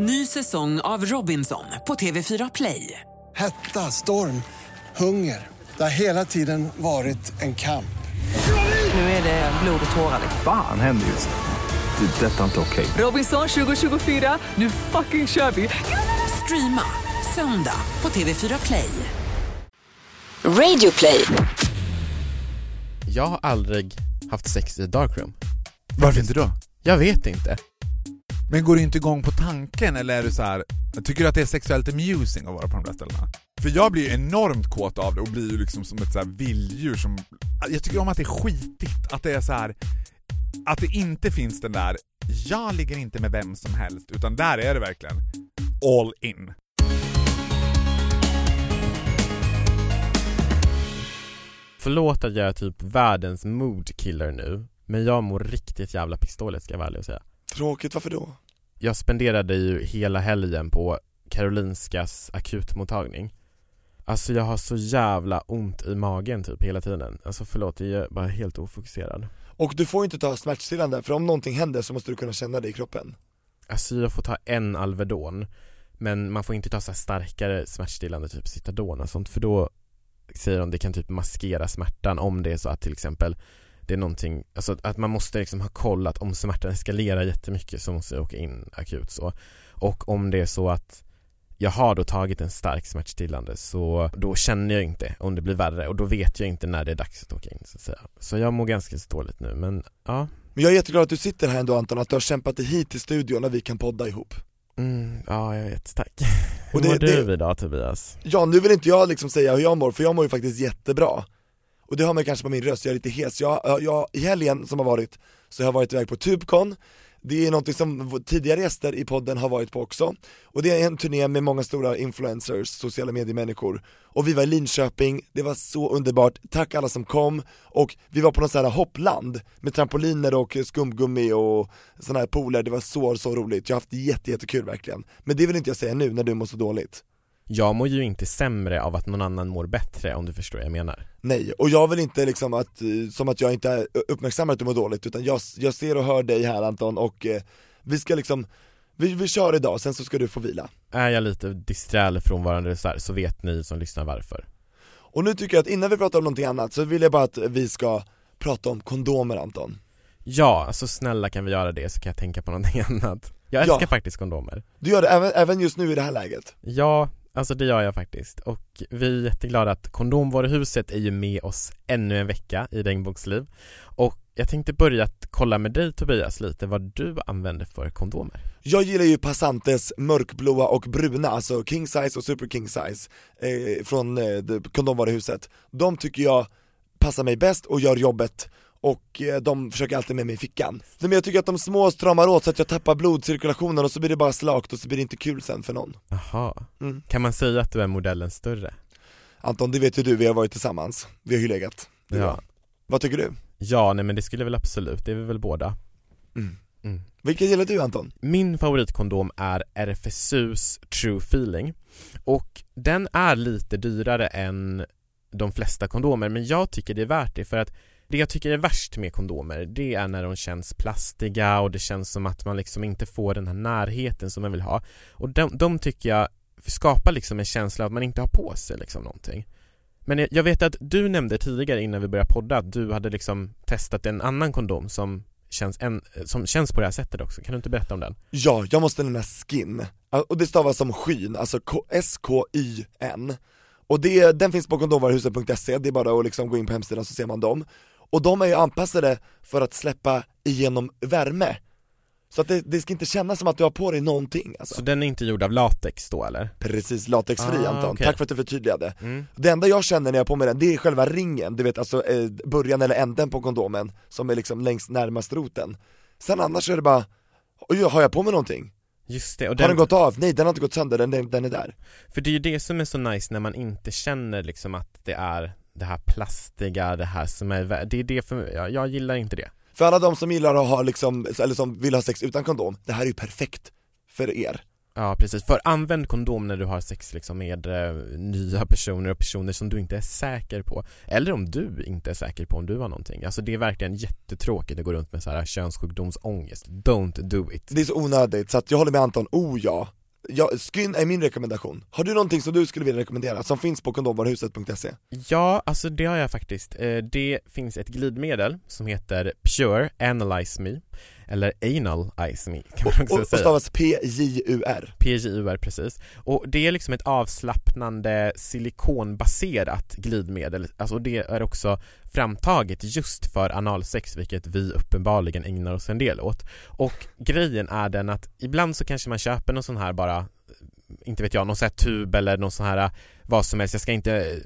Ny säsong av Robinson på TV4 Play. Hetta, storm, hunger. Det har hela tiden varit en kamp. Nu är det blod och tårar. Fan händer just nu. Det. är Detta är inte okej. Robinson 2024, nu fucking kör vi! Streama söndag på TV4 Play. Radio play. Jag har aldrig haft sex i darkroom. Varför inte då? Jag vet inte. Men går du inte igång på tanken eller är du så här, tycker du att det är sexuellt amusing att vara på de där ställena? För jag blir ju enormt kåt av det och blir ju liksom som ett så här vilddjur som... Jag tycker om att det är skitigt, att det är så här att det inte finns den där, jag ligger inte med vem som helst, utan där är det verkligen all in. Förlåt att jag är typ världens moodkiller nu, men jag mår riktigt jävla pistolet ska jag vara ärlig och säga. Tråkigt, varför då? Jag spenderade ju hela helgen på Karolinskas akutmottagning. Alltså jag har så jävla ont i magen typ hela tiden. Alltså förlåt, jag är bara helt ofokuserad. Och du får inte ta smärtstillande, för om någonting händer så måste du kunna känna det i kroppen Alltså jag får ta en Alvedon Men man får inte ta så starkare smärtstillande, typ Citadon och sånt för då Säger de det kan typ maskera smärtan om det är så att till exempel Det är någonting, alltså att man måste liksom ha koll att om smärtan eskalerar jättemycket så måste jag åka in akut så Och om det är så att jag har då tagit en stark smärtstillande så då känner jag inte om det blir värre och då vet jag inte när det är dags att åka in så att säga. Så jag mår ganska dåligt nu men ja Men jag är jätteglad att du sitter här ändå Anton, att du har kämpat dig hit till studion när vi kan podda ihop Mm, ja, jag vet, tack. Hur Och det- mår du det- idag Tobias? Ja, nu vill inte jag liksom säga hur jag mår, för jag mår ju faktiskt jättebra och det har man kanske på min röst, jag är lite hes. Jag, jag, I helgen som har varit, så har jag varit iväg på Tubcon. Det är något som tidigare gäster i podden har varit på också. Och det är en turné med många stora influencers, sociala mediemänniskor. Och vi var i Linköping, det var så underbart, tack alla som kom. Och vi var på något sånt här hoppland med trampoliner och skumgummi och sådana här pooler, det var så, så roligt. Jag har haft jätte, verkligen. Men det vill inte jag säga nu när du mår så dåligt. Jag mår ju inte sämre av att någon annan mår bättre om du förstår vad jag menar Nej, och jag vill inte liksom att, eh, som att jag inte är uppmärksammar att du mår dåligt, utan jag, jag ser och hör dig här Anton och eh, vi ska liksom, vi, vi kör idag, sen så ska du få vila. Är jag lite disträ eller frånvarande så, här, så vet ni som lyssnar varför Och nu tycker jag att innan vi pratar om någonting annat så vill jag bara att vi ska prata om kondomer Anton. Ja, alltså snälla kan vi göra det så kan jag tänka på någonting annat Jag Ja. älskar faktiskt kondomer Du gör det även, även just nu i det här läget? Ja, alltså det gör jag faktiskt. Och vi är jätteglada att Kondomvaruhuset är ju med oss ännu en vecka i Regnbågsliv och jag tänkte börja att kolla med dig Tobias lite vad du använder för kondomer. Jag gillar ju Passantes mörkblåa och bruna, alltså king size och super king size eh, från eh, kondomvaruhuset. De tycker jag passar mig bäst och gör jobbet och eh, de försöker alltid med mig i fickan. Men jag tycker att de små stramar åt så att jag tappar blodcirkulationen och så blir det bara slakt och så blir det inte kul sen för någon. Jaha, Mm. kan man säga att du är modellen större? Anton, det vet ju du, vi har varit tillsammans. Vi har ju legat. Ja. bra. Vad tycker du? Ja, nej men det skulle väl absolut, det är vi väl båda Mm. Mm. Vilken gillar du Anton? Min favoritkondom är RFSUs True Feeling och den är lite dyrare än de flesta kondomer men jag tycker det är värt det för att det jag tycker är värst med kondomer det är när de känns plastiga och det känns som att man liksom inte får den här närheten som man vill ha. Och de, de tycker jag skapar liksom en känsla av att man inte har på sig liksom någonting. Men jag- vet att du nämnde tidigare innan vi började podda att du hade liksom testat en annan kondom som känns, en, som känns på det här sättet också, kan du inte berätta om den? Ja, jag måste nämna skin, och det stavas som skyn, alltså S-K-Y-N Och det, den finns på kondomvaruhuset.se, det är bara att liksom gå in på hemsidan så ser man dem. Och de är ju anpassade för att släppa igenom värme Så att det, det ska inte kännas som att du har på dig någonting alltså. Så den är inte gjord av latex då eller? Precis, latexfri Ah, Anton, okej. tack för att du förtydligade Mm. Det enda jag känner när jag har på mig den, det är själva ringen, du vet alltså eh, början eller änden på kondomen Som är liksom längst närmast roten Sen annars är det bara, oj har jag på mig någonting? Just det, och Har den, den gått av? Nej den har inte gått sönder, den, den, den är där för det är ju det som är så nice när man inte känner liksom att det är det här plastiga, det här som är, det är det för mig, jag, jag gillar inte det. För alla de som gillar att ha liksom, eller som vill ha sex utan kondom, det här är ju perfekt för er. Ja precis, för använd kondom när du har sex liksom med eh, nya personer och personer som du inte är säker på. Eller om du inte är säker på om du har någonting. Alltså det är verkligen jättetråkigt att gå runt med så här könssjukdomsångest. Don't do it. Det är så onödigt, så att jag håller med Anton, oh ja Ja, skyn är min rekommendation. Har du någonting som du skulle vilja rekommendera, som finns på kondomvaruhuset.se? Ja, alltså det har jag faktiskt. Eh, det finns ett glidmedel som heter Pure Analyze Me eller Analize Me kan man också Och, och säga stavas P-J-U-R PJUR precis. Och det är liksom ett avslappnande silikonbaserat glidmedel, alltså det är också framtaget just för analsex vilket vi uppenbarligen ägnar oss en del åt. Och grejen är den att ibland så kanske man köper någon sån här bara inte vet jag, någon sån här tub eller någon sån här vad som helst, jag ska inte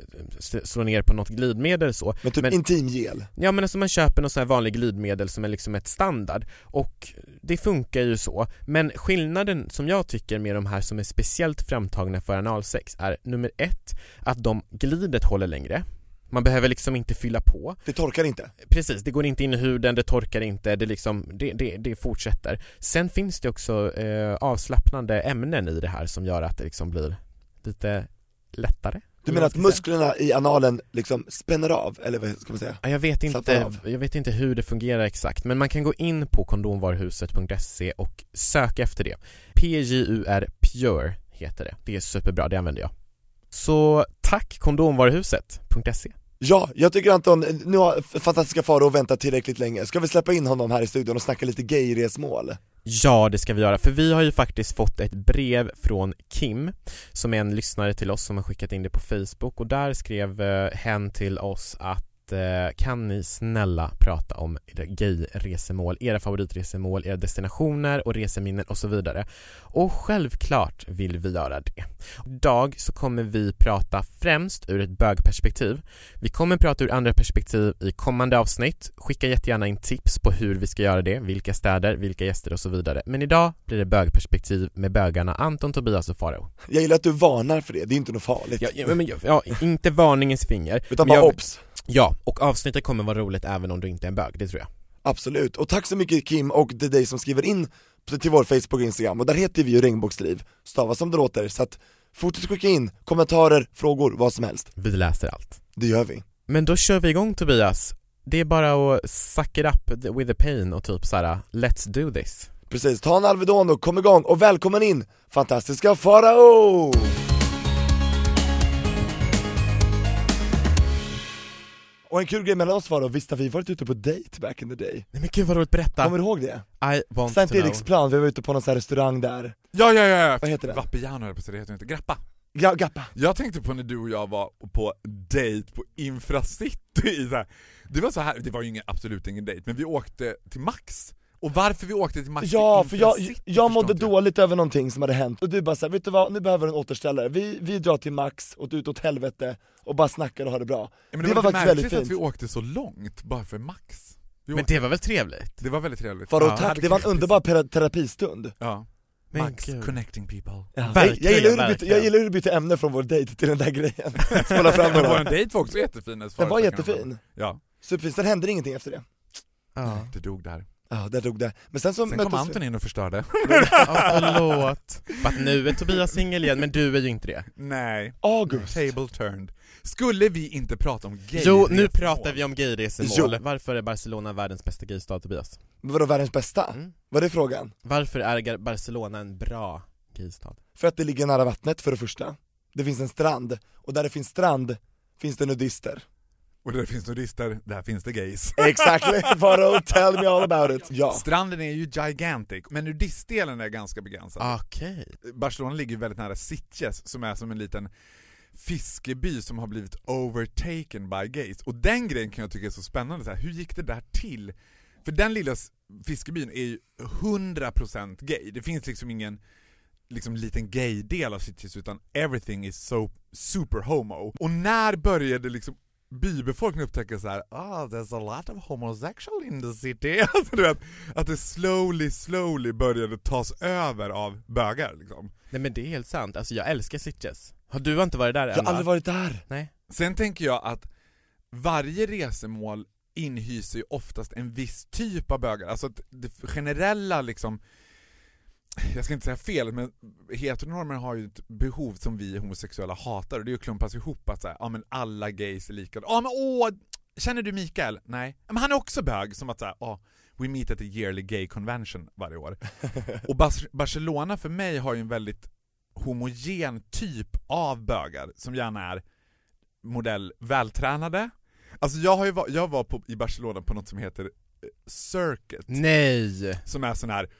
eh, slå ner på något glidmedel så. Men typ intimgel? Ja men alltså man köper någon sån här vanlig glidmedel som är liksom ett standard. Och det funkar ju så. Men skillnaden som jag tycker med de här som är speciellt framtagna för analsex är nummer ett att de glidet håller längre man behöver liksom inte fylla på. Det torkar inte. Precis, det går inte in i huden, det torkar inte, det liksom, det, det, det fortsätter. Sen finns det också eh, avslappnande ämnen i det här som gör att det liksom blir lite lättare. Du menar att musklerna i analen liksom spänner av, eller vad ska man säga? Ja, Jag vet, inte, jag vet inte hur det fungerar exakt men man kan gå in på kondomvaruhuset.se och söka efter det. PJUR Pure heter det, det är superbra, det använder jag. Så tack kondomvaruhuset.se Ja, jag tycker Anton, nu har fantastiska Farao väntat tillräckligt länge, ska vi släppa in honom här i studion och snacka lite gayresmål? Ja, det ska vi göra, för vi har ju faktiskt fått ett brev från Kim som är en lyssnare till oss som har skickat in det på Facebook. Och där skrev eh, hen till oss att eh, kan ni snälla prata om era gay-resemål, era favoritresemål, era destinationer och reseminnen och så vidare. Och självklart vill vi göra det. Idag så kommer vi prata främst ur ett bögperspektiv. Vi kommer prata ur andra perspektiv i kommande avsnitt. Skicka jättegärna in tips på hur vi ska göra det, vilka städer, vilka gäster och så vidare. Men idag blir det bögperspektiv med bögarna Anton, Tobias och Farao. Jag gillar att du varnar för det, det är inte något farligt Ja, ja, men, ja, inte varningens finger. Utan bara jag- obs Ja, och avsnittet kommer vara roligt även om du inte är en bög, det tror jag. Absolut, och tack så mycket Kim och till dig som skriver in till vår Facebook och Instagram, och där heter vi ju regnbågsliv, stavas som det låter, så att fortsätt skicka in kommentarer, frågor, vad som helst, Vi läser allt. det gör vi Men då kör vi igång Tobias. Det är bara att suck it up with the pain och typ såhär, let's do this. Precis, ta en Alvedon och kom igång, och välkommen in, fantastiska Farao! Och en kul grej mellan oss Farao, visst har vi varit ute på date back in the day? Nej men gud vad roligt, berätta. Kommer du ihåg det? I want Sankt. Eriksplan, vi var ute på någon sån här restaurang där, Ja, ja, ja, vad heter det? Vapiano höll det heter inte, Grappa Ga- Gappa Jag tänkte på när du och jag var på date på Infracity. Det var så här, det var ju ingen, absolut ingen date, men vi åkte till Max Och varför vi åkte till Max Ja, för jag, jag mådde dåligt över någonting som hade hänt, och du bara såhär, vet du vad, nu behöver du en återställare, vi, vi drar till Max, och ut åt helvete, och bara snackar och har det bra. Ja, men det det, var var, faktiskt väldigt märkligt att vi fint. åkte så långt bara för Max. Vi Men åkte, det var väl trevligt? det var väldigt trevligt. Farao Ja, tack, det var en underbar terapistund. Ja, Men Max connecting people. Ja. jag, gillar hur du bytte, jag gillar hur du bytte ämne från vår dejt till den där grejen, spola fram Men vår dejt var också jättefin Den var jättefin, Ja, superfin, sen hände det ingenting efter det. Ja. det dog där Ja, där drog det, men sen så Sen kom Anton in och förstörde Ja, förlåt. Att nu är Tobias singel igen, men du är ju inte det. Nej, August, table turned Skulle vi inte prata om gay Jo, nu pratar vi om gayresemål. Jo. Varför är Barcelona världens bästa gaystad, Tobias? vadå världens bästa? Mm. Vad är frågan? Varför är Barcelona en bra gaystad? För att det ligger nära vattnet för det första, det finns en strand, och där det finns strand finns det nudister Och där finns nudister, där finns det gays Exactly, tell me all about it Ja, Stranden är ju gigantic, men nudistdelen är ganska begränsad Okej. Barcelona ligger väldigt nära Sitges som är som en liten fiskeby som har blivit overtaken by gays. Och den grejen kan jag tycka är så spännande, så här, hur gick det där till? För den lilla fiskebyn är ju 100% gay, det finns liksom ingen liksom liten gay-del av Sitges utan everything is so super homo. Och när började liksom bybefolkningen upptäcka så här, ah there's a lot of homosexual in the city. Alltså, du vet, att det slowly, slowly började tas över av bögar liksom. Nej men det är helt sant, alltså jag älskar Sitges. Har du inte varit där än jag har aldrig varit där Nej. Sen tänker jag att varje resemål inhyser ju oftast en viss typ av bögar, alltså det generella liksom jag ska inte säga fel, men heteronormer har ju ett behov som vi homosexuella hatar och det är att klumpas ihop att säga, ja men alla gays är lika. Ja men åh, känner du Mikael? Nej. Men han är också bög, som att säga, oh, we meet at a yearly gay convention varje år. och Bas Barcelona för mig har ju en väldigt homogen typ av bögar som gärna är modell vältränade. Alltså jag, har ju var, jag var på, i Barcelona på något som heter eh, Circuit, Nej! som är sån här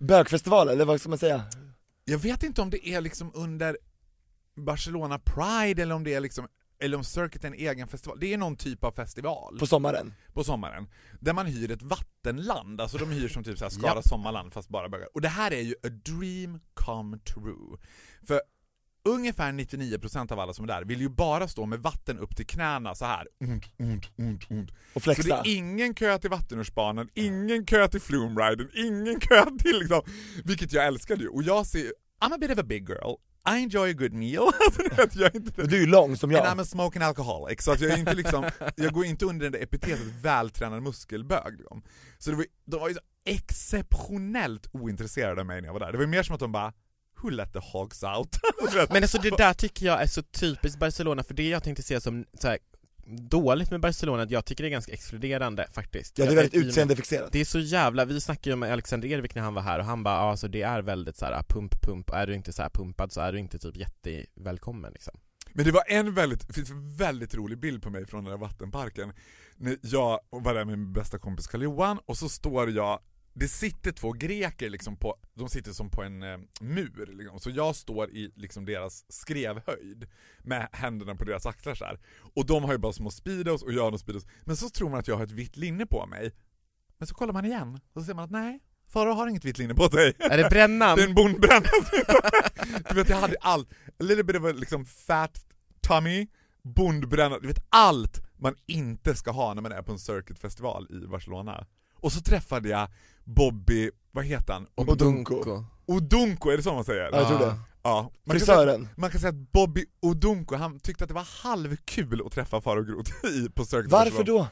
Bögfestival, eller vad ska man säga? Jag vet inte om det är liksom under Barcelona Pride eller om det är liksom eller om Circuit är en egen festival, det är någon typ av festival På sommaren? på sommaren, där man hyr ett vattenland, alltså de hyr som typ såhär Skara Japp. sommarland fast bara bögar. Och det här är ju a dream come true. För ungefär 99% av alla som är där vill ju bara stå med vatten upp till knäna så här. Ont, ont, ont, ont. Och Så det flexa? är ingen kö till vattenrutschbanan, ingen kö till flumriden, ingen kö till liksom, vilket jag älskade ju. Och jag ser, I'm a bit of a big girl, I enjoy a good meal. Alltså, jag är inte du är ju lång som jag. And I'm a smoking alcoholic, så att jag, är inte liksom, jag går inte under det där epitetet vältränad muskelbög. Liksom. Så det var, de var ju så exceptionellt ointresserade av mig när jag var där. Det var mer som att de bara Who let the hogs out? Men alltså det där tycker jag är så typiskt Barcelona, för det jag tänkte se som så här, dåligt med Barcelona, att jag tycker det är ganska exkluderande faktiskt. Ja det är väldigt utseendefixerat. Det är så jävla, vi snackade ju med Alexander Ervik när han var här och han bara ja, alltså det är väldigt så här pump pump, är du inte så här pumpad så är du inte typ jättevälkommen liksom. Men det var en väldigt, det finns en väldigt rolig bild på mig från den där vattenparken. När jag var där med min bästa kompis karl johan och så står jag det sitter två greker liksom på, de sitter som på en eh, mur liksom. så jag står i liksom deras skrevhöjd med händerna på deras axlar så här. Och de har ju bara små speedos och jag har några speedos, men så tror man att jag har ett vitt linne på mig. Men så kollar man igen, och så ser man att nej, Farao har inget vitt linne på sig. Är det brännan? Det är en bondbränna. du vet jag hade allt, a little bit of liksom fat tummy, bondbränna, du vet allt man inte ska ha när man är på en circuitfestival i Barcelona. Och så träffade jag Bobby, vad heter han? Odunko. Odunko, är det så man säger? Ja, jag tror det. Ja. Man kan, säga, Frisören. man kan säga att Bobby Odunko, han tyckte att det var halvkul att träffa Farao Groth i- på Circuit Varför då?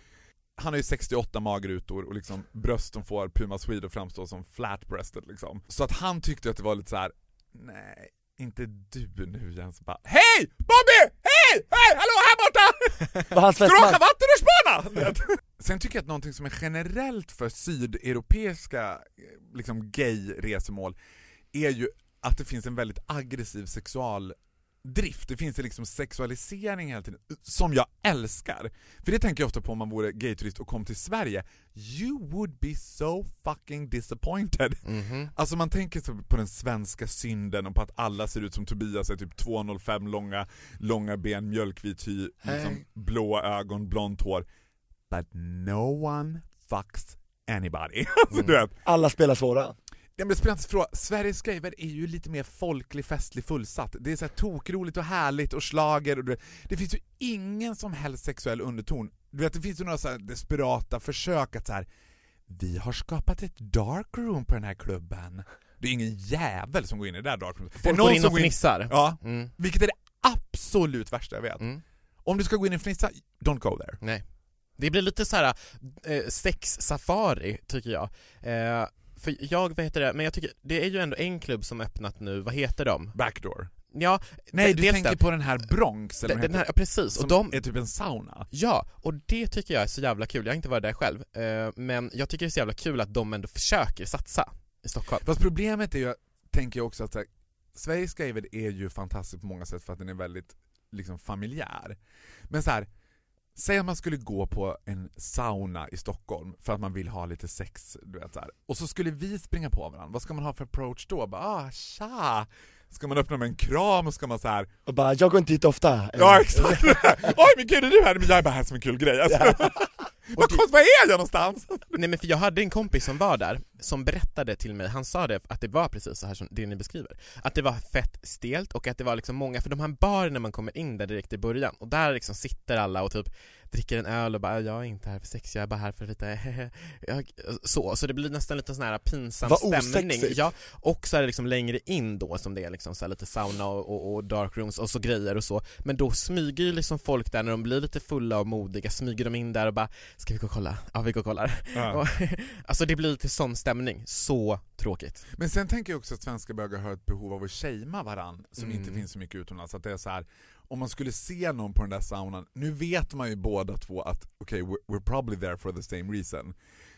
Han har ju 68 magrutor och liksom bröst som får Puma Swede att framstå som flat-breasted liksom. Så att han tyckte att det var lite så här: nej, inte du nu Jens. Bara, Hej! Bobby! Hej! Hej! Hallå här borta! Ska du åka fästman? vattenrutschbana? Sen tycker jag att någonting som är generellt för sydeuropeiska eh, liksom gay-resmål är ju att det finns en väldigt aggressiv sexualdrift. Det finns en liksom sexualisering hela tiden, som jag älskar. För det tänker jag ofta på om man vore gayturist och kom till Sverige. You would be so fucking disappointed. Mhm. Alltså man tänker på den svenska synden och på att alla ser ut som Tobias, är typ 2,05 långa, långa ben, mjölkvit hy, liksom Hej. blåa ögon, blont hår. But no one fucks anybody. alltså, du vet. Alla spelar svåra. Ja, men det så fråga. Sveriges gayvärld är ju lite mer folklig, festlig, fullsatt. Det är så här tokroligt och härligt och slager och du vet, det finns ju ingen som helst sexuell underton. Du vet, det finns ju några så desperata försök att så här. vi har skapat ett dark room på den här klubben. Det är ingen jävel som går in i det där dark. Det är Folk någon går in och fnissar. Ja, Mm. vilket är det absolut värsta jag vet. Mm. Om du ska gå in en fnissa, don't go there. Nej. Det blir lite så här eh, sex-safari, tycker jag. Eh, för jag, vad heter det, men jag tycker, det är ju ändå en klubb som öppnat nu, vad heter de? Backdoor. Ja, Nej, du tänker den. på den här Bronx, eller Den, den här, ja, precis, som och de, är typ en sauna. Ja, och det tycker jag är så jävla kul. Jag har inte varit där själv, eh, men jag tycker det är så jävla kul att de ändå försöker satsa i Stockholm. Fast problemet är ju, tänker jag också att här, Sveriges gayvärld är ju fantastisk på många sätt för att den är väldigt liksom familjär. Men så här, säg att man skulle gå på en sauna i Stockholm för att man vill ha lite sex, du vet så här. och så skulle vi springa på varandra, vad ska man ha för approach då? Bara, ah, tja! Ska man öppna med en kram och ska man så här. Och bara, jag går inte hit ofta. ja exakt! Oj men gud är du här? Men jag är bara här som en kul grej alltså. Vad konstigt, var är jag någonstans? Nej men för jag hade en kompis som var där, som berättade till mig, han sa det, att det var precis så här som det ni beskriver. Att det var fett stelt och att det var liksom många, för de här baren när man kommer in där direkt i början, och där liksom sitter alla och typ dricker en öl och bara jag är inte här för sex, jag är bara här för lite så, så det blir nästan lite sån här pinsam Vad stämning. osexigt. Ja, och så är det liksom längre in då som det är liksom så lite sauna och, och, och dark rooms och så grejer och så, men då smyger ju liksom folk där när de blir lite fulla och modiga, smyger de in där och bara Ska vi gå och kolla? Ja vi går och kollar. Ja. Alltså det blir lite sån stämning stämning. Så tråkigt. Men sen tänker jag också att svenska bögar har ett behov av att shamea varann som Mm. inte finns så mycket utomlands. Att det är så här, om man skulle se någon på den där saunan, nu vet man ju båda två att okej, we're, we're probably there for the same reason.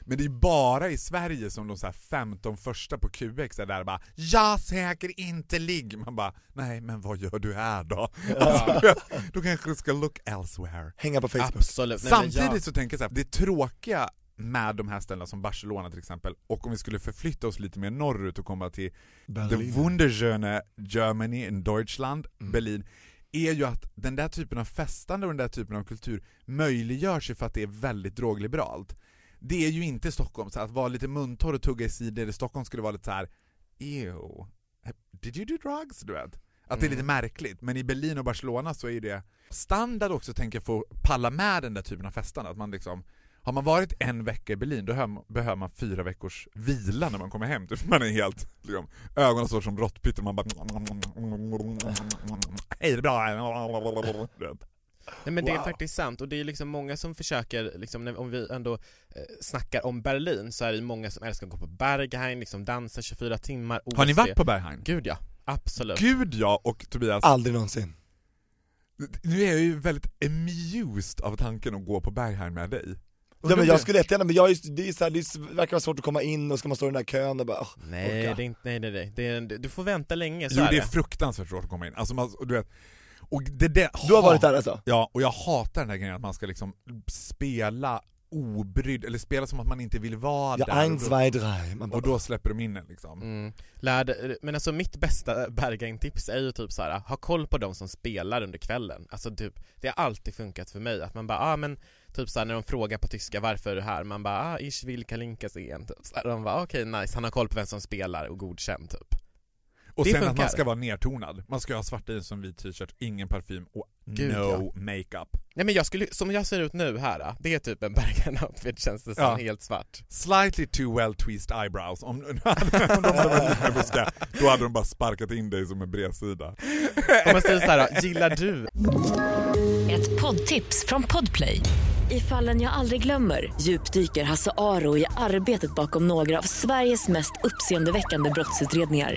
Men det är bara i Sverige som de så här 15 första på QX är där och bara “Jag säker inte ligg”. Man bara “Nej, men vad gör du här då?” alltså, Då kanske du ska look elsewhere. Hänga på Facebook. Absolut. Nej, Samtidigt jag- så tänker jag så här, det tråkiga med de här ställena som Barcelona till exempel, och om vi skulle förflytta oss lite mer norrut och komma till the wunderschöne Germany in Deutschland, Mm. Berlin, är ju att den där typen av festande och den där typen av kultur möjliggörs ju för att det är väldigt drogliberalt. Det är ju inte Stockholm, så att vara lite muntorr och tugga i sidor i Stockholm skulle vara lite så här. ew, did you do drugs? Du vet. Att det är lite märkligt, men i Berlin och Barcelona så är det standard också tänker jag att palla med den där typen av festande, att man liksom har man varit en vecka i Berlin, då behöver man fyra veckors vila när man kommer hem. Typ. Man är helt, liksom, ögonen står som råttpytt och man bara... Hej, det är bra. Nej men det är Wow. faktiskt sant och det är liksom många som försöker, liksom, när, om vi ändå eh, snackar om Berlin så är det många som älskar att gå på Berghain, liksom dansa 24 timmar Har ni OC. varit på Berghain? Gud ja, absolut. Gud ja, och Tobias, Aldrig någonsin. nu är jag ju väldigt amused av tanken att gå på Berghain med dig. Ja, men jag skulle jättegärna, men jag är, det, är så här, det verkar vara svårt att komma in och ska man stå i den där kön och bara åh, Nej, orka. det är inte, nej, nej, nej. Det är, du får vänta länge, så Jo är det är fruktansvärt svårt att komma in. Alltså man, och du vet, och det, det, Du har varit där alltså? Ja, och jag hatar den här grejen att man ska liksom spela obrydd, eller spela som att man inte vill vara Ja, där. ein, och, då, zwei, drei. Man bara, och då släpper de in en liksom. Mm. Lärde, men alltså mitt bästa Berghain-tips är ju typ så här: ha koll på de som spelar under kvällen. Alltså typ, det har alltid funkat för mig att man bara, ah men typ såhär när de frågar på tyska varför är du här? Man bara, ah ich will kalinka sehen, typ så här. De bara, okej nice, han har koll på vem som spelar och godkänd typ. Och Det sen att funkar. man ska vara nertonad. Man ska ha svart jeans som vit t-shirt, ingen parfym och Gud, no ja. makeup. Nej men jag skulle, som jag ser ut nu här, ah, det är typ en Berghain-outfit känns det som, Ja. helt svart. Slightly too well tweezed eyebrows. Om, om de hade varit lite mer buskiga, då hade de bara sparkat in dig som en bredsida. Om man säger såhär, gillar du? Ett poddtips från Podplay. I fallen jag aldrig glömmer djupdyker Hasse Aro i arbetet bakom några av Sveriges mest uppseendeväckande brottsutredningar.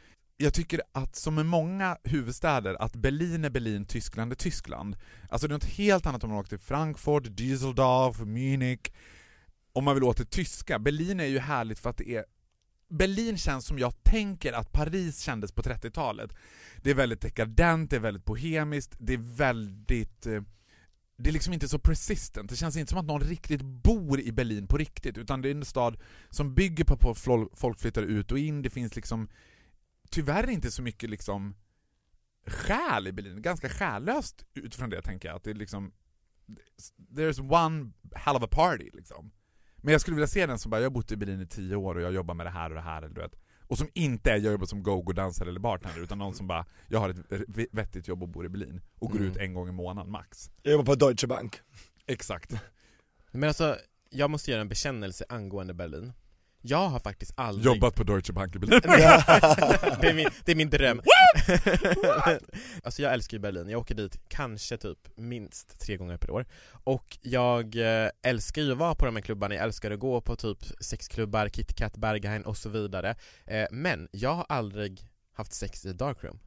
Jag tycker att som med många huvudstäder, att Berlin är Berlin, Tyskland är Tyskland. Alltså det är något helt annat om man åker till Frankfurt, Düsseldorf, Munich. Om man vill åka till tyska. Berlin är ju härligt för att det är Berlin känns som jag tänker att Paris kändes på 30-talet. Det är väldigt dekadent, det är väldigt bohemiskt, det är väldigt... Eh, det är liksom inte så persistent, det känns inte som att någon riktigt bor i Berlin på riktigt, utan det är en stad som bygger på att folk flyttar ut och in, det finns liksom tyvärr inte så mycket liksom själ i Berlin, ganska själlöst utifrån det tänker jag, att det är liksom there's one hell of a party liksom. Men jag skulle vilja se den som bara, jag har bott i Berlin i tio år och jag jobbar med det här och det här, eller du vet. Och som inte är, jag jobbar som go-go-dansare eller bartender, utan någon som bara, jag har ett vettigt jobb och bor i Berlin, och går Mm. ut en gång i månaden max. Jag jobbar på Deutsche Bank. Exakt. Men alltså, jag måste göra en bekännelse angående Berlin. Jag har faktiskt aldrig... Jobbat på Deutsche Bank i Berlin. det, är min, det är min dröm. alltså jag älskar ju Berlin, jag åker dit kanske typ minst tre gånger per år. Och jag eh, älskar ju att vara på de här klubbarna, jag älskar att gå på typ sexklubbar, KitKat, Berghain och så vidare. Eh, men jag har aldrig haft sex i darkroom.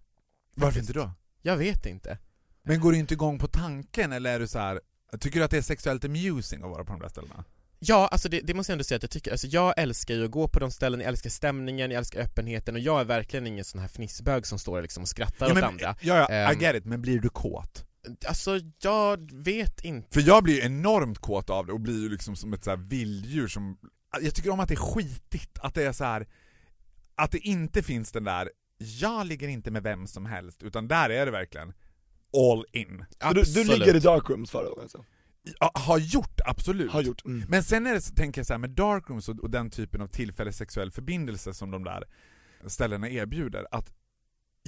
Varför inte då? Jag vet inte. Men går du inte igång på tanken eller är du så här, tycker du att det är sexuellt amusing att vara på de där ställena? Ja, alltså det, det måste jag ändå säga att jag tycker, alltså jag älskar ju att gå på de ställen, jag älskar stämningen, jag älskar öppenheten och jag är verkligen ingen sån här fnissbög som står liksom och skrattar Ja, åt men, andra. ja, ja, I Ehm. get it, men blir du kåt? Alltså jag vet inte. För jag blir ju enormt kåt av det och blir ju liksom som ett så här vilddjur som... Jag tycker om att det är skitigt, att det är så här att det inte finns den där jag ligger inte med vem som helst, utan där är det verkligen all in. Så du, du ligger i darkrooms förra gången alltså? Ja, har gjort, absolut. Har gjort, mm. Men sen är det, så- tänker jag så här, med darkrooms och, och den typen av tillfällig sexuell förbindelse som de där ställena erbjuder, att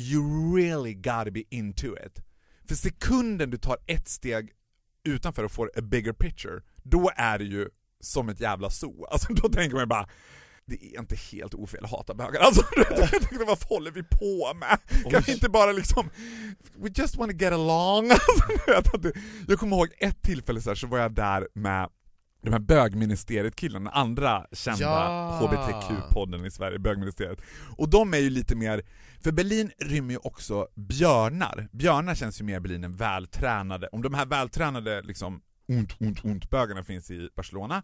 you really gotta be into it. För sekunden du tar ett steg utanför och får a bigger picture, då är det ju som ett jävla zoo. Alltså då tänker man bara det är inte helt ofel att hata bögar. Alltså, vad håller vi på med? Kan vi inte bara liksom, we just wanna get along? Alltså, jag kommer ihåg ett tillfälle så, här, så var jag där med de här bögministeriet-killarna, andra kända Ja. HBTQ-podden i Sverige, bögministeriet. Och de är ju lite mer, för Berlin rymmer ju också björnar. Björnar känns ju mer Berlin än vältränade. Om de här vältränade liksom ont, ont, ont bögarna finns i Barcelona,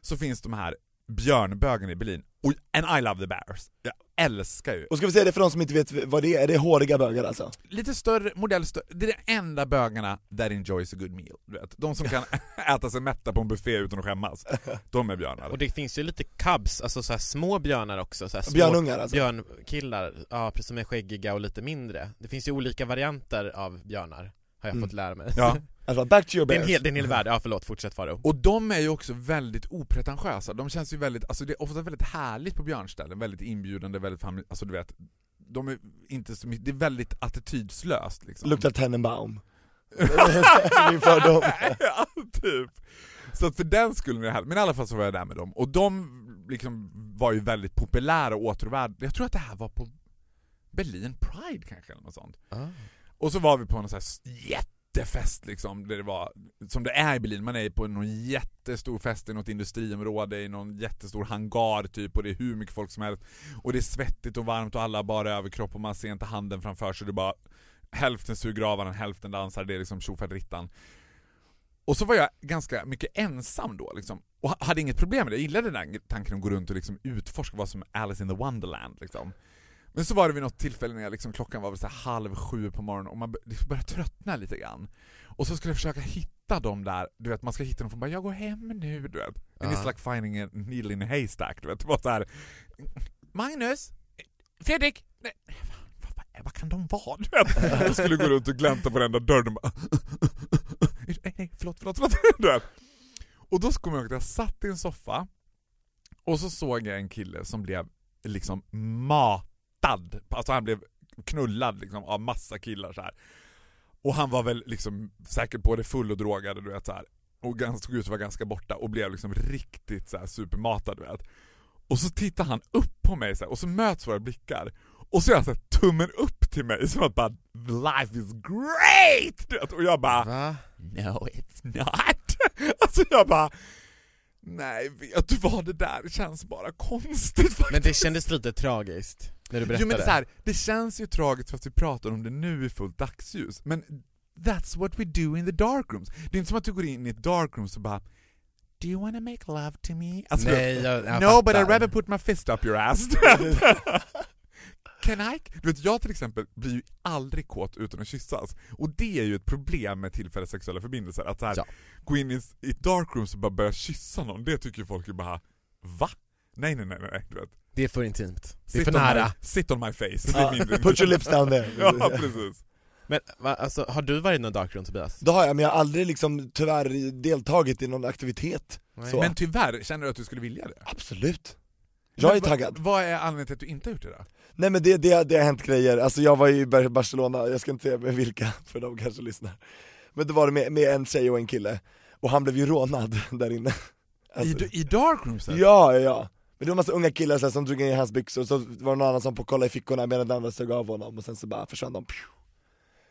så finns de här björnbögarna i Berlin. Och, and I love the bears. Jag älskar ju. Och ska vi säga det för de som inte vet vad det är, är det håriga bögar alltså? Lite större, modell större, det är de enda bögarna that enjoys a good meal. Du vet. De som kan äta sig mätta på en buffé utan att skämmas. De är björnar. Och det finns ju lite cubs, alltså så här små björnar också, så här små Björnungar alltså? björnkillar, ja precis som är skäggiga och lite mindre. Det finns ju olika varianter av björnar, har jag Mm. fått lära mig. Ja. Alltså back to your Det är en hel, det är en hel värld, ja förlåt, fortsätt Faro. Och de är ju också väldigt opretentiösa, de känns ju väldigt, alltså det är ofta väldigt härligt på björnställen, väldigt inbjudande, väldigt fami- alltså du vet, de är inte så mycket, det är väldigt attitydslöst liksom. Luktar Tenenbaum. Min fördom. ja, typ. Så att för den skulle det här, men i alla fall så var jag där med dem, och de liksom var ju väldigt populära och åtråvärda, jag tror att det här var på Berlin Pride kanske eller något sånt. Och så var vi på en sån här jättefest liksom, där det var, som det är i Berlin, man är på någon jättestor fest i något industriområde, i någon jättestor hangar typ, och det är hur mycket folk som helst. Och det är svettigt och varmt och alla har bara överkropp och man ser inte handen framför sig, det är bara hälften suger av varandra, hälften dansar, det är liksom tjofaderittan. Och så var jag ganska mycket ensam då liksom, och hade inget problem med det, jag gillade den där tanken att gå runt och liksom utforska vad som är Alice in the Wonderland liksom. Men så var det vid något tillfälle när jag liksom, klockan var väl så halv sju på morgonen och man bör- började tröttna lite grann. Och så skulle jag försöka hitta dem där, du vet man ska hitta dem från bara 'jag går hem nu' du vet. And it's like finding a needle in a haystack, du vet. Det var så här. Magnus? Fredrik? Nej, vad, vad, vad kan de vara? Du vet. Jag skulle gå runt och glänta på varenda dörr och bara nej, nej, förlåt, förlåt, förlåt. Du vet. Och då kommer jag ihåg att jag satt i en soffa och så såg jag en kille som blev liksom matad, alltså han blev knullad liksom av massa killar så här. Och han var väl liksom säkert både full och drogad du vet så här. Och gans- såg ut att vara ganska borta och blev liksom riktigt så här supermatad du vet. Och så tittar han upp på mig så här, och så möts våra blickar. Och så gör han så här, tummen upp till mig som att bara 'Life is great!' Du vet, och jag bara Va? No it's not. Alltså jag bara Nej, vet du vad det där känns bara konstigt faktiskt. Men det kändes lite tragiskt, när du berättade. Jo men det, är så här, det känns ju tragiskt fast vi pratar om det nu i fullt dagsljus, men that's what we do in the dark rooms. Det är inte som att du går in i ett dark room och bara Do you wanna make love to me? Alltså, Nej, jag, jag no but I'd fattar. rather put my fist up your ass. Can I? Du vet, jag till exempel blir ju aldrig kåt utan att kyssas. Och det är ju ett problem med tillfälliga sexuella förbindelser. Att så här, Ja. gå in i, ett dark room och bara börja kyssa någon, det tycker ju folk ju bara Va? Nej nej nej nej, du vet. Det är för intimt. Det är Sit för nära. My, sit on my face. Är Ja, put your lips down there. ja precis. Men va, alltså, har du varit i någon darkroom Tobias? Det har jag, men jag har aldrig liksom tyvärr deltagit i någon aktivitet. Men tyvärr, känner du att du skulle vilja det? Absolut. Jag är Men va- taggad. Vad är anledningen till att du inte har gjort det då? Nej men det, det, det har hänt grejer, alltså jag var i Bar- Barcelona, jag ska inte säga vilka, för de kanske lyssnar. Men då var det med, med en tjej och en kille, och han blev ju rånad där inne. Alltså, I, I dark rooms? eller? Ja, ja, Men det var massa unga killar så här, som drog in i hans byxor, och så var det någon annan som på kolla i fickorna medan den andra sög av honom, och sen så bara försvann de.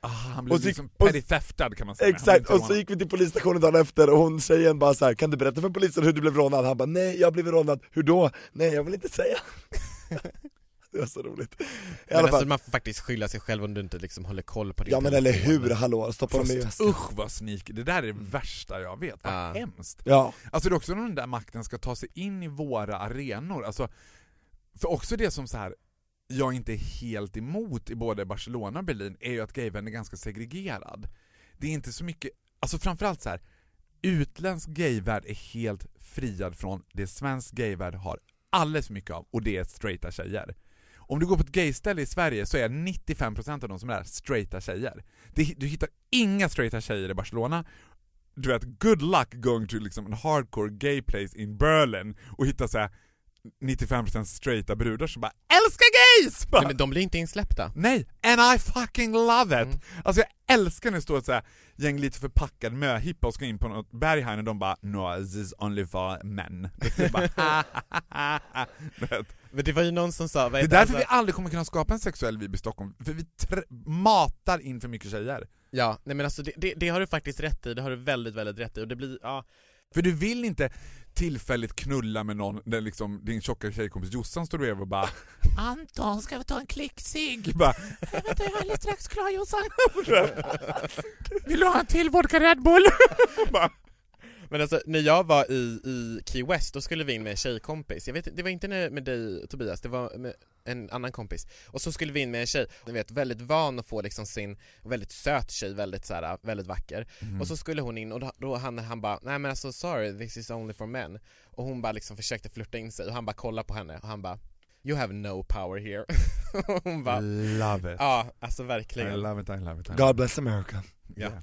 Ah, han blev Och så- liksom och- petty theftad kan man säga. Exakt, och så gick vi till polisstationen dagen efter och hon tjejen bara så här, kan du berätta för polisen hur du blev rånad? Han bara, nej jag blev rånad, hur då? Nej jag vill inte säga Det var så roligt. I Men alla alltså fall, man får faktiskt skylla sig själv om du inte liksom håller koll på din ja men eller hur, hallå, stoppa dem i usch vad sneaky, det där är det värsta jag vet, vad Ja. hemskt. Ja, Alltså det är också när den där makten ska ta sig in i våra arenor, alltså, för också det som så här jag inte är helt emot i både Barcelona och Berlin är ju att gayvärlden är ganska segregerad. Det är inte så mycket, alltså framförallt så här utländsk gayvärld är helt friad från det svensk gayvärld har alldeles för mycket av, och det är straighta tjejer. Om du går på ett gayställe i Sverige så är 95% av de som är där straighta tjejer. Du hittar inga straighta tjejer i Barcelona, du vet, good luck going to liksom en hardcore gay place in Berlin och hitta såhär 95% straighta brudar som bara älskar gays! Bara, Nej, men de blir inte insläppta. Nej, and I fucking love it! Mm. Alltså jag älskar när det står ett så här gäng lite förpackad möhippa och ska in på något berg här och de bara 'No, this is only for men' Det. Men det var ju någon som sa, det är därför alltså- vi aldrig kommer kunna skapa en sexuell vibe i Stockholm, för vi matar in för mycket tjejer. Ja, nej men alltså det, det, det har du faktiskt rätt i, det har du väldigt, väldigt rätt i och det blir, ja För du vill inte tillfälligt knulla med någon där liksom din tjocka tjejkompis Jossan står bredvid och bara Anton, ska vi ta en klicksig? Bara, vänta jag är alldeles strax klar Jossan. Vill du ha en till vodka Red Bull? bara, Men alltså när jag var i, i Key West, då skulle vi in med en tjejkompis, jag vet det var inte med dig Tobias, det var med en annan kompis Och så skulle vi in med en tjej, du vet väldigt van att få liksom sin, väldigt söt tjej, väldigt så här, väldigt vacker Mm. Och så skulle hon in och då, då han, han bara, nej men alltså sorry, this is only for men Och hon bara liksom försökte flirta in sig och han bara kollade på henne och han bara You have no power here hon bara, love it. ja alltså I verkligen love it, I love it. I love God it. bless America. Ja.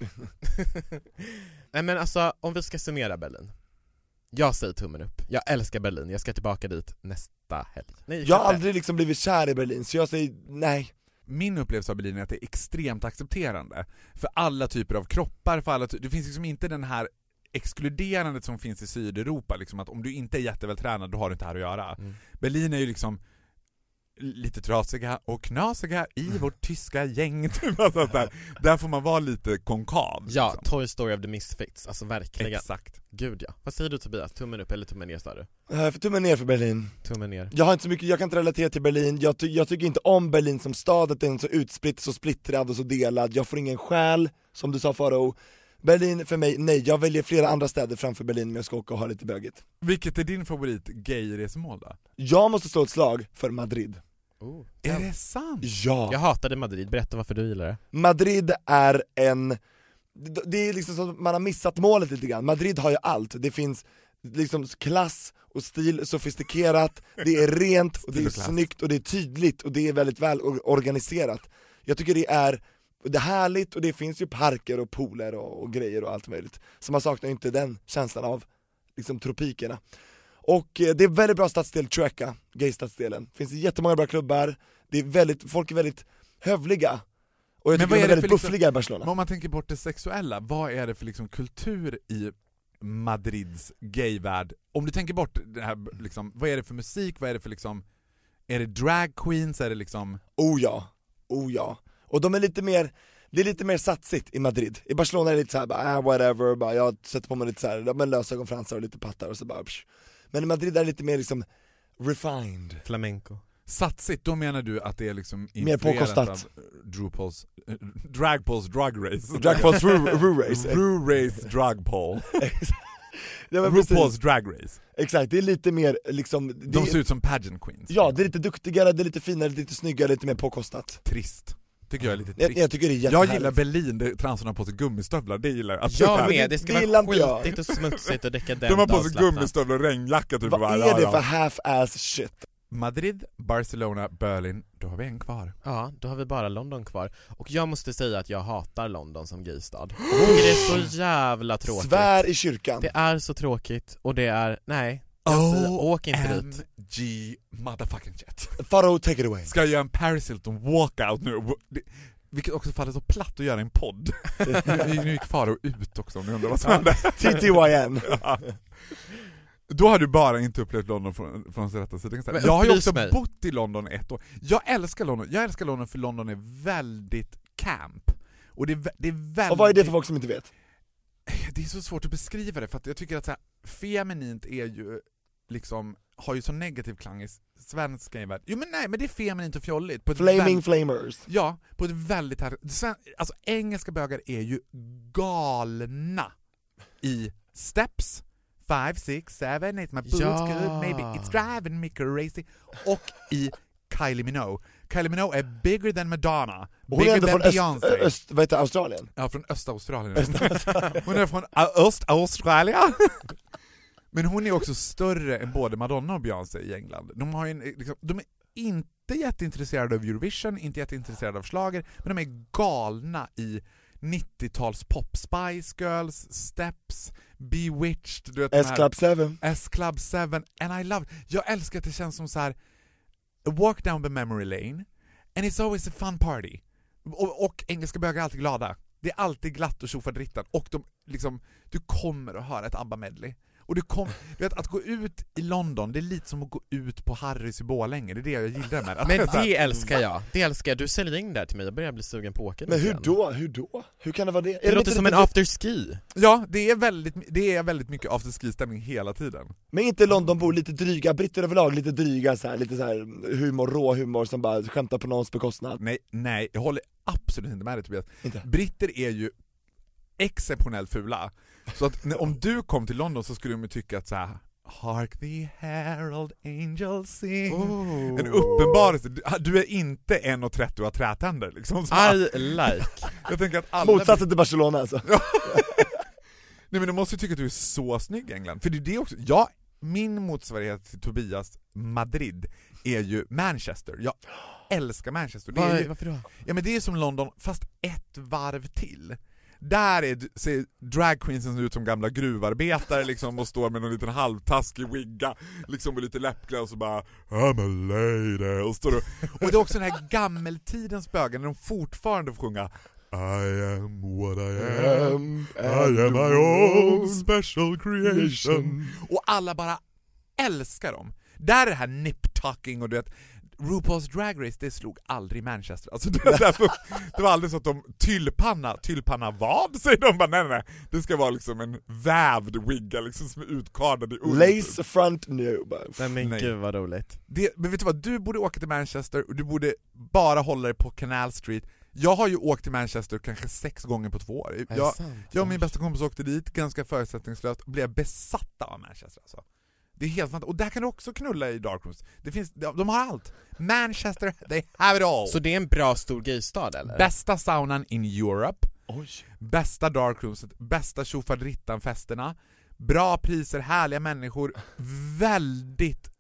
Nej men alltså, om vi ska summera Berlin Jag säger tummen upp, jag älskar Berlin, jag ska tillbaka dit nästa helg Nej, Jag har aldrig liksom blivit kär i Berlin, så jag säger nej. Min upplevelse av Berlin är att det är extremt accepterande för alla typer av kroppar, för alla ty- det finns liksom inte den här exkluderandet som finns i Sydeuropa, liksom att om du inte är jättevältränad då har du inte här att göra. Mm. Berlin är ju liksom lite trasiga och knasiga i vårt tyska gäng, typ. alltså, där, där får man vara lite konkav. Ja, liksom. Toy Story of the Misfits, alltså verkligen Exakt. Gud ja. Vad säger du Tobias? Tummen upp eller tummen ner sa du? Uh, för tummen ner för Berlin. Tummen ner Jag har inte så mycket, jag kan inte relatera till Berlin, jag, ty- jag tycker inte om Berlin som stad, att den är så utspritt, så splittrad och så delad, jag får ingen själ, som du sa Farao Berlin för mig, nej, jag väljer flera andra städer framför Berlin om jag ska åka och ha lite bögigt Vilket är din favorit gay-resmål då? Jag måste slå ett slag för Madrid oh. Är det sant? Ja! Jag hatade Madrid, berätta varför du gillar det. Madrid är en, det- är liksom så att man har missat målet lite grann, Madrid har ju allt, det finns liksom klass och stil, sofistikerat, det är rent, och det är snyggt och det är tydligt och det är väldigt väl or- organiserat. Jag tycker det är, det är härligt och det finns ju parker och pooler och, och grejer och allt möjligt. Så man saknar ju inte den känslan av liksom tropikerna Och eh, det är väldigt bra stadsdel, Chueca, gaystadsdelen, finns jättemånga bra klubbar, det är väldigt, folk är väldigt hövliga och jag Men tycker vad de är är det väldigt liksom- buffliga i Barcelona Men om man tänker bort det sexuella, vad är det för liksom kultur i Madrids gayvärld? Om du tänker bort det här, liksom, vad är det för musik, vad är det för liksom, är det drag queens, är det liksom Oh ja, oh ja. Och de är lite mer, det är lite mer satsigt i Madrid. I Barcelona är det lite såhär, bara, ah, whatever, bara, jag sätter på mig lite såhär, men lösögonfransar och lite pattar och så bara psh. Men Madrid är lite mer liksom refined. Flamenco satsigt, då menar du att det är liksom Mer påkostat. av RuPaul's, eh, Dragpauls Drug Race Dragpauls Ru- Ru Race. Ru Race Drag Paul Ja. RuPaul's Drag Race Exakt, det är lite mer liksom, De ser ut som pageant queens ja det är lite duktigare, det är lite finare, lite snyggare, lite mer påkostat. Trist, tycker jag är lite Jag, trist jag tycker det är Jag gillar Berlin, där transorna har på sig gummistövlar, det gillar jag Att Jag med, det ska vara jag. skitigt och smutsigt och dekadent De har på sig gummistövlar och regnjacka typ Vad är det för half-ass shit? Madrid, Barcelona, Berlin, då har vi en kvar Ja, då har vi bara London kvar. Och jag måste säga att jag hatar London som gaystad. Jag det är så jävla tråkigt. Svär i kyrkan. Det är så tråkigt och det är, nej. Jag säger, åk inte dit. OMG motherfucking jet Farao, take it away. Ska jag göra en Paris Hilton walkout nu? Vilket också faller så platt att göra en podd. nu, nu gick Faro ut också om ni undrar vad som hände. TTYN. Ja. Då har du bara inte upplevt London från, från sin rätta sida. Men Jag har ju också mig. bott i London ett år. Jag älskar London, jag älskar London för London är väldigt camp. Och det är, det är väldigt... Och vad är det för folk som inte vet? Det är så svårt att beskriva det, för att jag tycker att så här, feminint är ju liksom, har ju så negativ klang i s- svensk gayvärld. Jo men nej, men det är feminint och fjolligt. På Flaming flamers. Ja, på ett väldigt här, alltså engelska bögar är ju galna i steps, 5, 6, 7, 8, my boots Ja. good, maybe it's driving me crazy, och i Kylie Minogue. Kylie Minogue är bigger than Madonna, hon är bigger than från öst, Beyoncé. öst, vad heter Australien? Ja, från Östaustralien. hon är från Ö- Östaustralien. Men hon är också större än både Madonna och Beyoncé i England. De, har en, liksom, de är inte jätteintresserade av Eurovision, inte jätteintresserade av schlager, men de är galna i 90-tals pop, Spice Girls, Steps, Bewitched, du vet S-Club 7. S-Club 7, and I love Jag älskar att det känns som så här. walk down the memory lane, and it's always a fun party. Och, och engelska bögar är alltid glada. Det är alltid glatt och tjofaderittan, och de, liksom, du kommer att höra ett ABBA-medley. Och du, kom, du vet, att gå ut i London, det är lite som att gå ut på Harrys i Borlänge, det är det jag gillar med det. Att Men här- det älskar jag, det älskar jag. Du säljer in det här till mig, jag börjar bli sugen på att åka Men hur igen. då? Hur då? Hur kan det vara det? Är Det låter som en afterski. Ja, det är väldigt, det är väldigt mycket afterski-stämning hela tiden. Men inte Londonbor lite dryga, britter överlag lite dryga så här, lite så här humor, rå humor som bara skämtar på någons bekostnad? Nej, nej, jag håller absolut inte med dig Tobias. Inte? Britter är ju exceptionellt fula. Så att när, om du kom till London så skulle de tycka att så här. Hark the herald angels sing Oh. En uppenbarelse, du, är inte 1,30 och har trätänder liksom. Så, I like. jag tänker att alla... Motsatsen till Barcelona alltså. Nej men de måste ju tycka att du är så snygg i England, för det är det också, jag, min motsvarighet till Tobias Madrid är ju Manchester, jag älskar Manchester. Var, ju, varför då? Ja men det är som London, fast ett varv till. Där är, ser dragqueensen ut som gamla gruvarbetare liksom och står med någon liten halvtaskig wigga liksom med lite läppglans och bara I'm a lady. Och står och, och det är också den här gammeltidens bögar när de fortfarande får sjunga I am what I am, I am my own special creation. Och alla bara älskar dem. Där är det här nip-tucking och du vet RuPaul's Drag Race, det slog aldrig Manchester. Alltså det, var därför, det var aldrig så att de tyllpanna, tyllpanna vad? Säger de bara nej nej nej. Det ska vara liksom en vävd wigga liksom som är utkardad i ull. Lace front. Bara, Nej men Nej. gud vad roligt. Det, men vet du vad, du borde åka till Manchester och du borde bara hålla dig på Canal Street. Jag har ju åkt till Manchester kanske sex gånger på två år. Jag, sant? jag och min bästa kompis åkte dit ganska förutsättningslöst och blev besatta av Manchester alltså. Det är helt fantastiskt. Och där kan du också knulla i darkrooms. Det finns, de har allt. Manchester, they have it all. Så det är en bra stor gaystad eller? Bästa saunan in Europe, Oj. bästa darkroomset, bästa tjofaderittan-festerna, bra priser, härliga människor, väldigt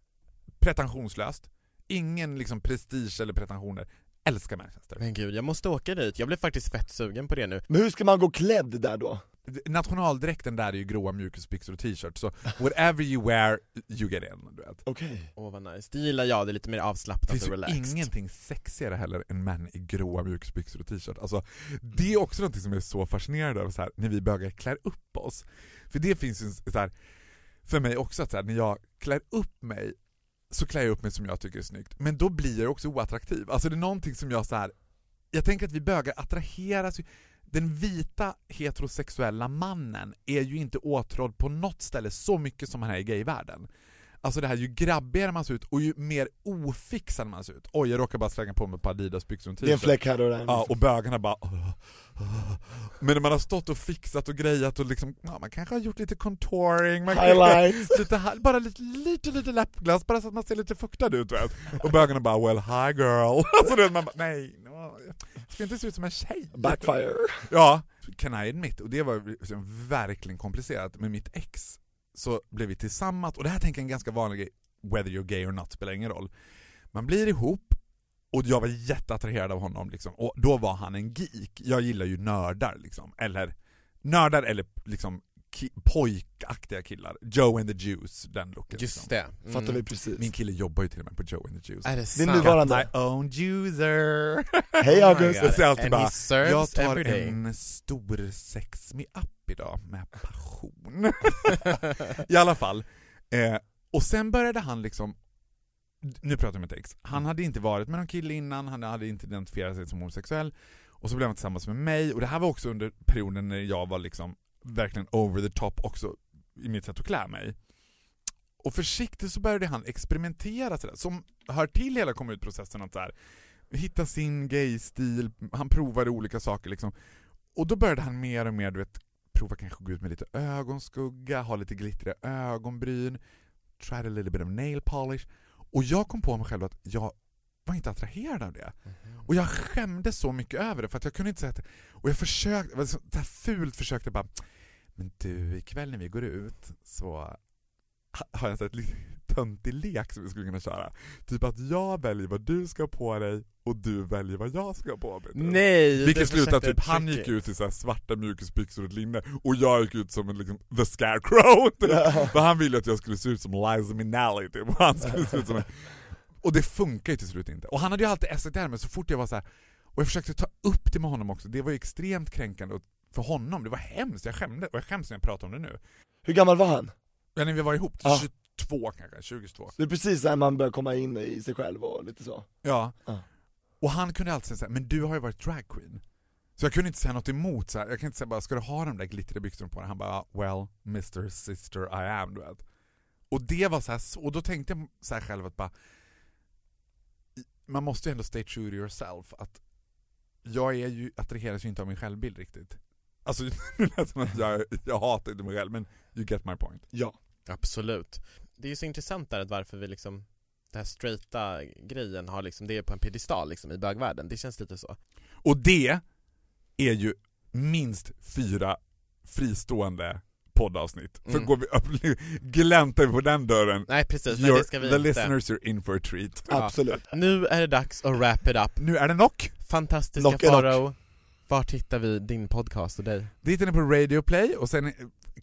pretensionslöst. Ingen liksom prestige eller pretensioner. Älskar Manchester. Men gud, jag måste åka dit. Jag blev faktiskt fett sugen på det nu. Men hur ska man gå klädd där då? Nationaldräkten där är ju gråa mjukisbyxor och t-shirt, så whatever you wear, you get in. Du vet. Okej. Åh vad nice. Det gillar jag, det är lite mer Det avslappnat finns och ju relaxed. ingenting sexigare heller än män i gråa mjukisbyxor och t-shirt. Alltså, det är också något som är så fascinerande över så här, när vi bögar klär upp oss. För det finns ju så här, för mig också att så här, när jag klär upp mig så klär jag upp mig som jag tycker är snyggt, men då blir jag också oattraktiv. Alltså det är någonting som jag så här. jag tänker att vi bögar attraheras den vita heterosexuella mannen är ju inte åtrådd på något ställe så mycket som han är i gayvärlden. Alltså det här, ju grabbigare man ser ut och ju mer ofixad man ser ut. Oj, jag råkar bara slänga på mig ett par Adidas-byxor och en Det är en t-shirt. fläck här och där. Ja, och bögarna bara. Men när man har stått och fixat och grejat och liksom, ja, man kanske har gjort lite contouring, man Highlights. lite, bara lite, lite, lite läppglass, bara så att man ser lite fuktad ut vet. Och bögarna bara 'well hi girl' Alltså du vet, man bara, nej, no, ska inte se ut som en tjej. Backfire. Ja, can I admit, och det var liksom verkligen komplicerat, med mitt ex så blev vi tillsammans, och det här tänker jag är en ganska vanlig grej, whether you're gay or not spelar ingen roll. Man blir ihop, och jag var jätteattraherad av honom liksom, och då var han en geek. Jag gillar ju nördar liksom, eller nördar eller liksom ki- pojkaktiga killar. Joe and the Juice, den looken. Just liksom. det. Mm. Fattar vi precis. Min kille jobbar ju till och med på Joe and the Juice. Är det Din sant? nuvarande. My own juicer! Hej August! Oh Jag alltid And bara, jag tar en stor sex me up idag med passion. I alla fall. Eh, och sen började han liksom, nu pratar jag med ex, han hade inte varit med någon kille innan, han hade inte identifierat sig som homosexuell, och så blev han tillsammans med mig, och det här var också under perioden när jag var liksom verkligen over the top också i mitt sätt att klä mig. Och försiktigt så började han experimentera sådär, som hör till hela kom ut-processen att så här, hitta sin gay-stil, han provade olika saker liksom. Och då började han mer och mer, du vet, prova kanske gå ut med lite ögonskugga, ha lite glittriga ögonbryn, try a little bit of nail polish. Och jag kom på mig själv att jag var inte attraherad av det. Och jag skämdes så mycket över det för att jag kunde inte säga att Och jag försökte, så här fult försökte bara Men du, ikväll när vi går ut så ha- har jag ett litet töntig lek som vi skulle kunna köra. Typ att jag väljer vad du ska ha på dig och du väljer vad jag ska ha på mig. Nej! Vilket slutade typ, han gick ut i så svarta mjukisbyxor och linne och jag gick ut som en liksom, the scarecrow typ. För han ville att jag skulle se ut som Liza Minnelli typ, och han skulle se ut som en... Och det funkar ju till slut inte. Och han hade ju alltid esset där men så fort jag var så här och jag försökte ta upp det med honom också, det var ju extremt kränkande för honom, det var hemskt, jag skämdes, och jag skäms när jag pratar om det nu. Hur gammal var han? Ja, när vi var ihop, Ja. 22 kanske, 22. Det är precis när man börjar komma in i sig själv och lite så. Ja. Ja. Och han kunde alltid säga här, men du har ju varit dragqueen. Så jag kunde inte säga något emot så här. jag kan inte säga bara, ska du ha de där glittriga byxorna på dig? Han bara, well, Mr Sister I am, du vet. Och det var så här, och då tänkte jag så här själv att bara, man måste ju ändå stay true to yourself, att jag är ju, attraheras ju inte av min självbild riktigt. Alltså, nu lät som att jag, jag hatar inte mig själv, men you get my point. Ja. Absolut. Det är ju så intressant där att varför vi liksom den här straighta grejen har liksom, det är på en piedestal liksom i bögvärlden, det känns lite så. Och det är ju minst fyra fristående poddavsnitt. För Mm. går vi upp, gläntar vi på den dörren, Nej precis, nej det ska vi the inte. listeners are in for a treat. Ja. Absolut. Nu är det dags att wrap it up. Nu är det knock! Fantastiska Knock. Farao, vart hittar vi din podcast och dig? Det hittar ni på Radio Play och sen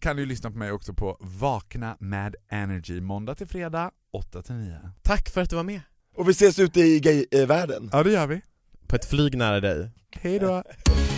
kan du lyssna på mig också på Vakna med Energy måndag till fredag 8 till 9. Tack för att du var med. Och vi ses ute i gay-världen. Ja det gör vi. På ett flyg nära dig. Hej då!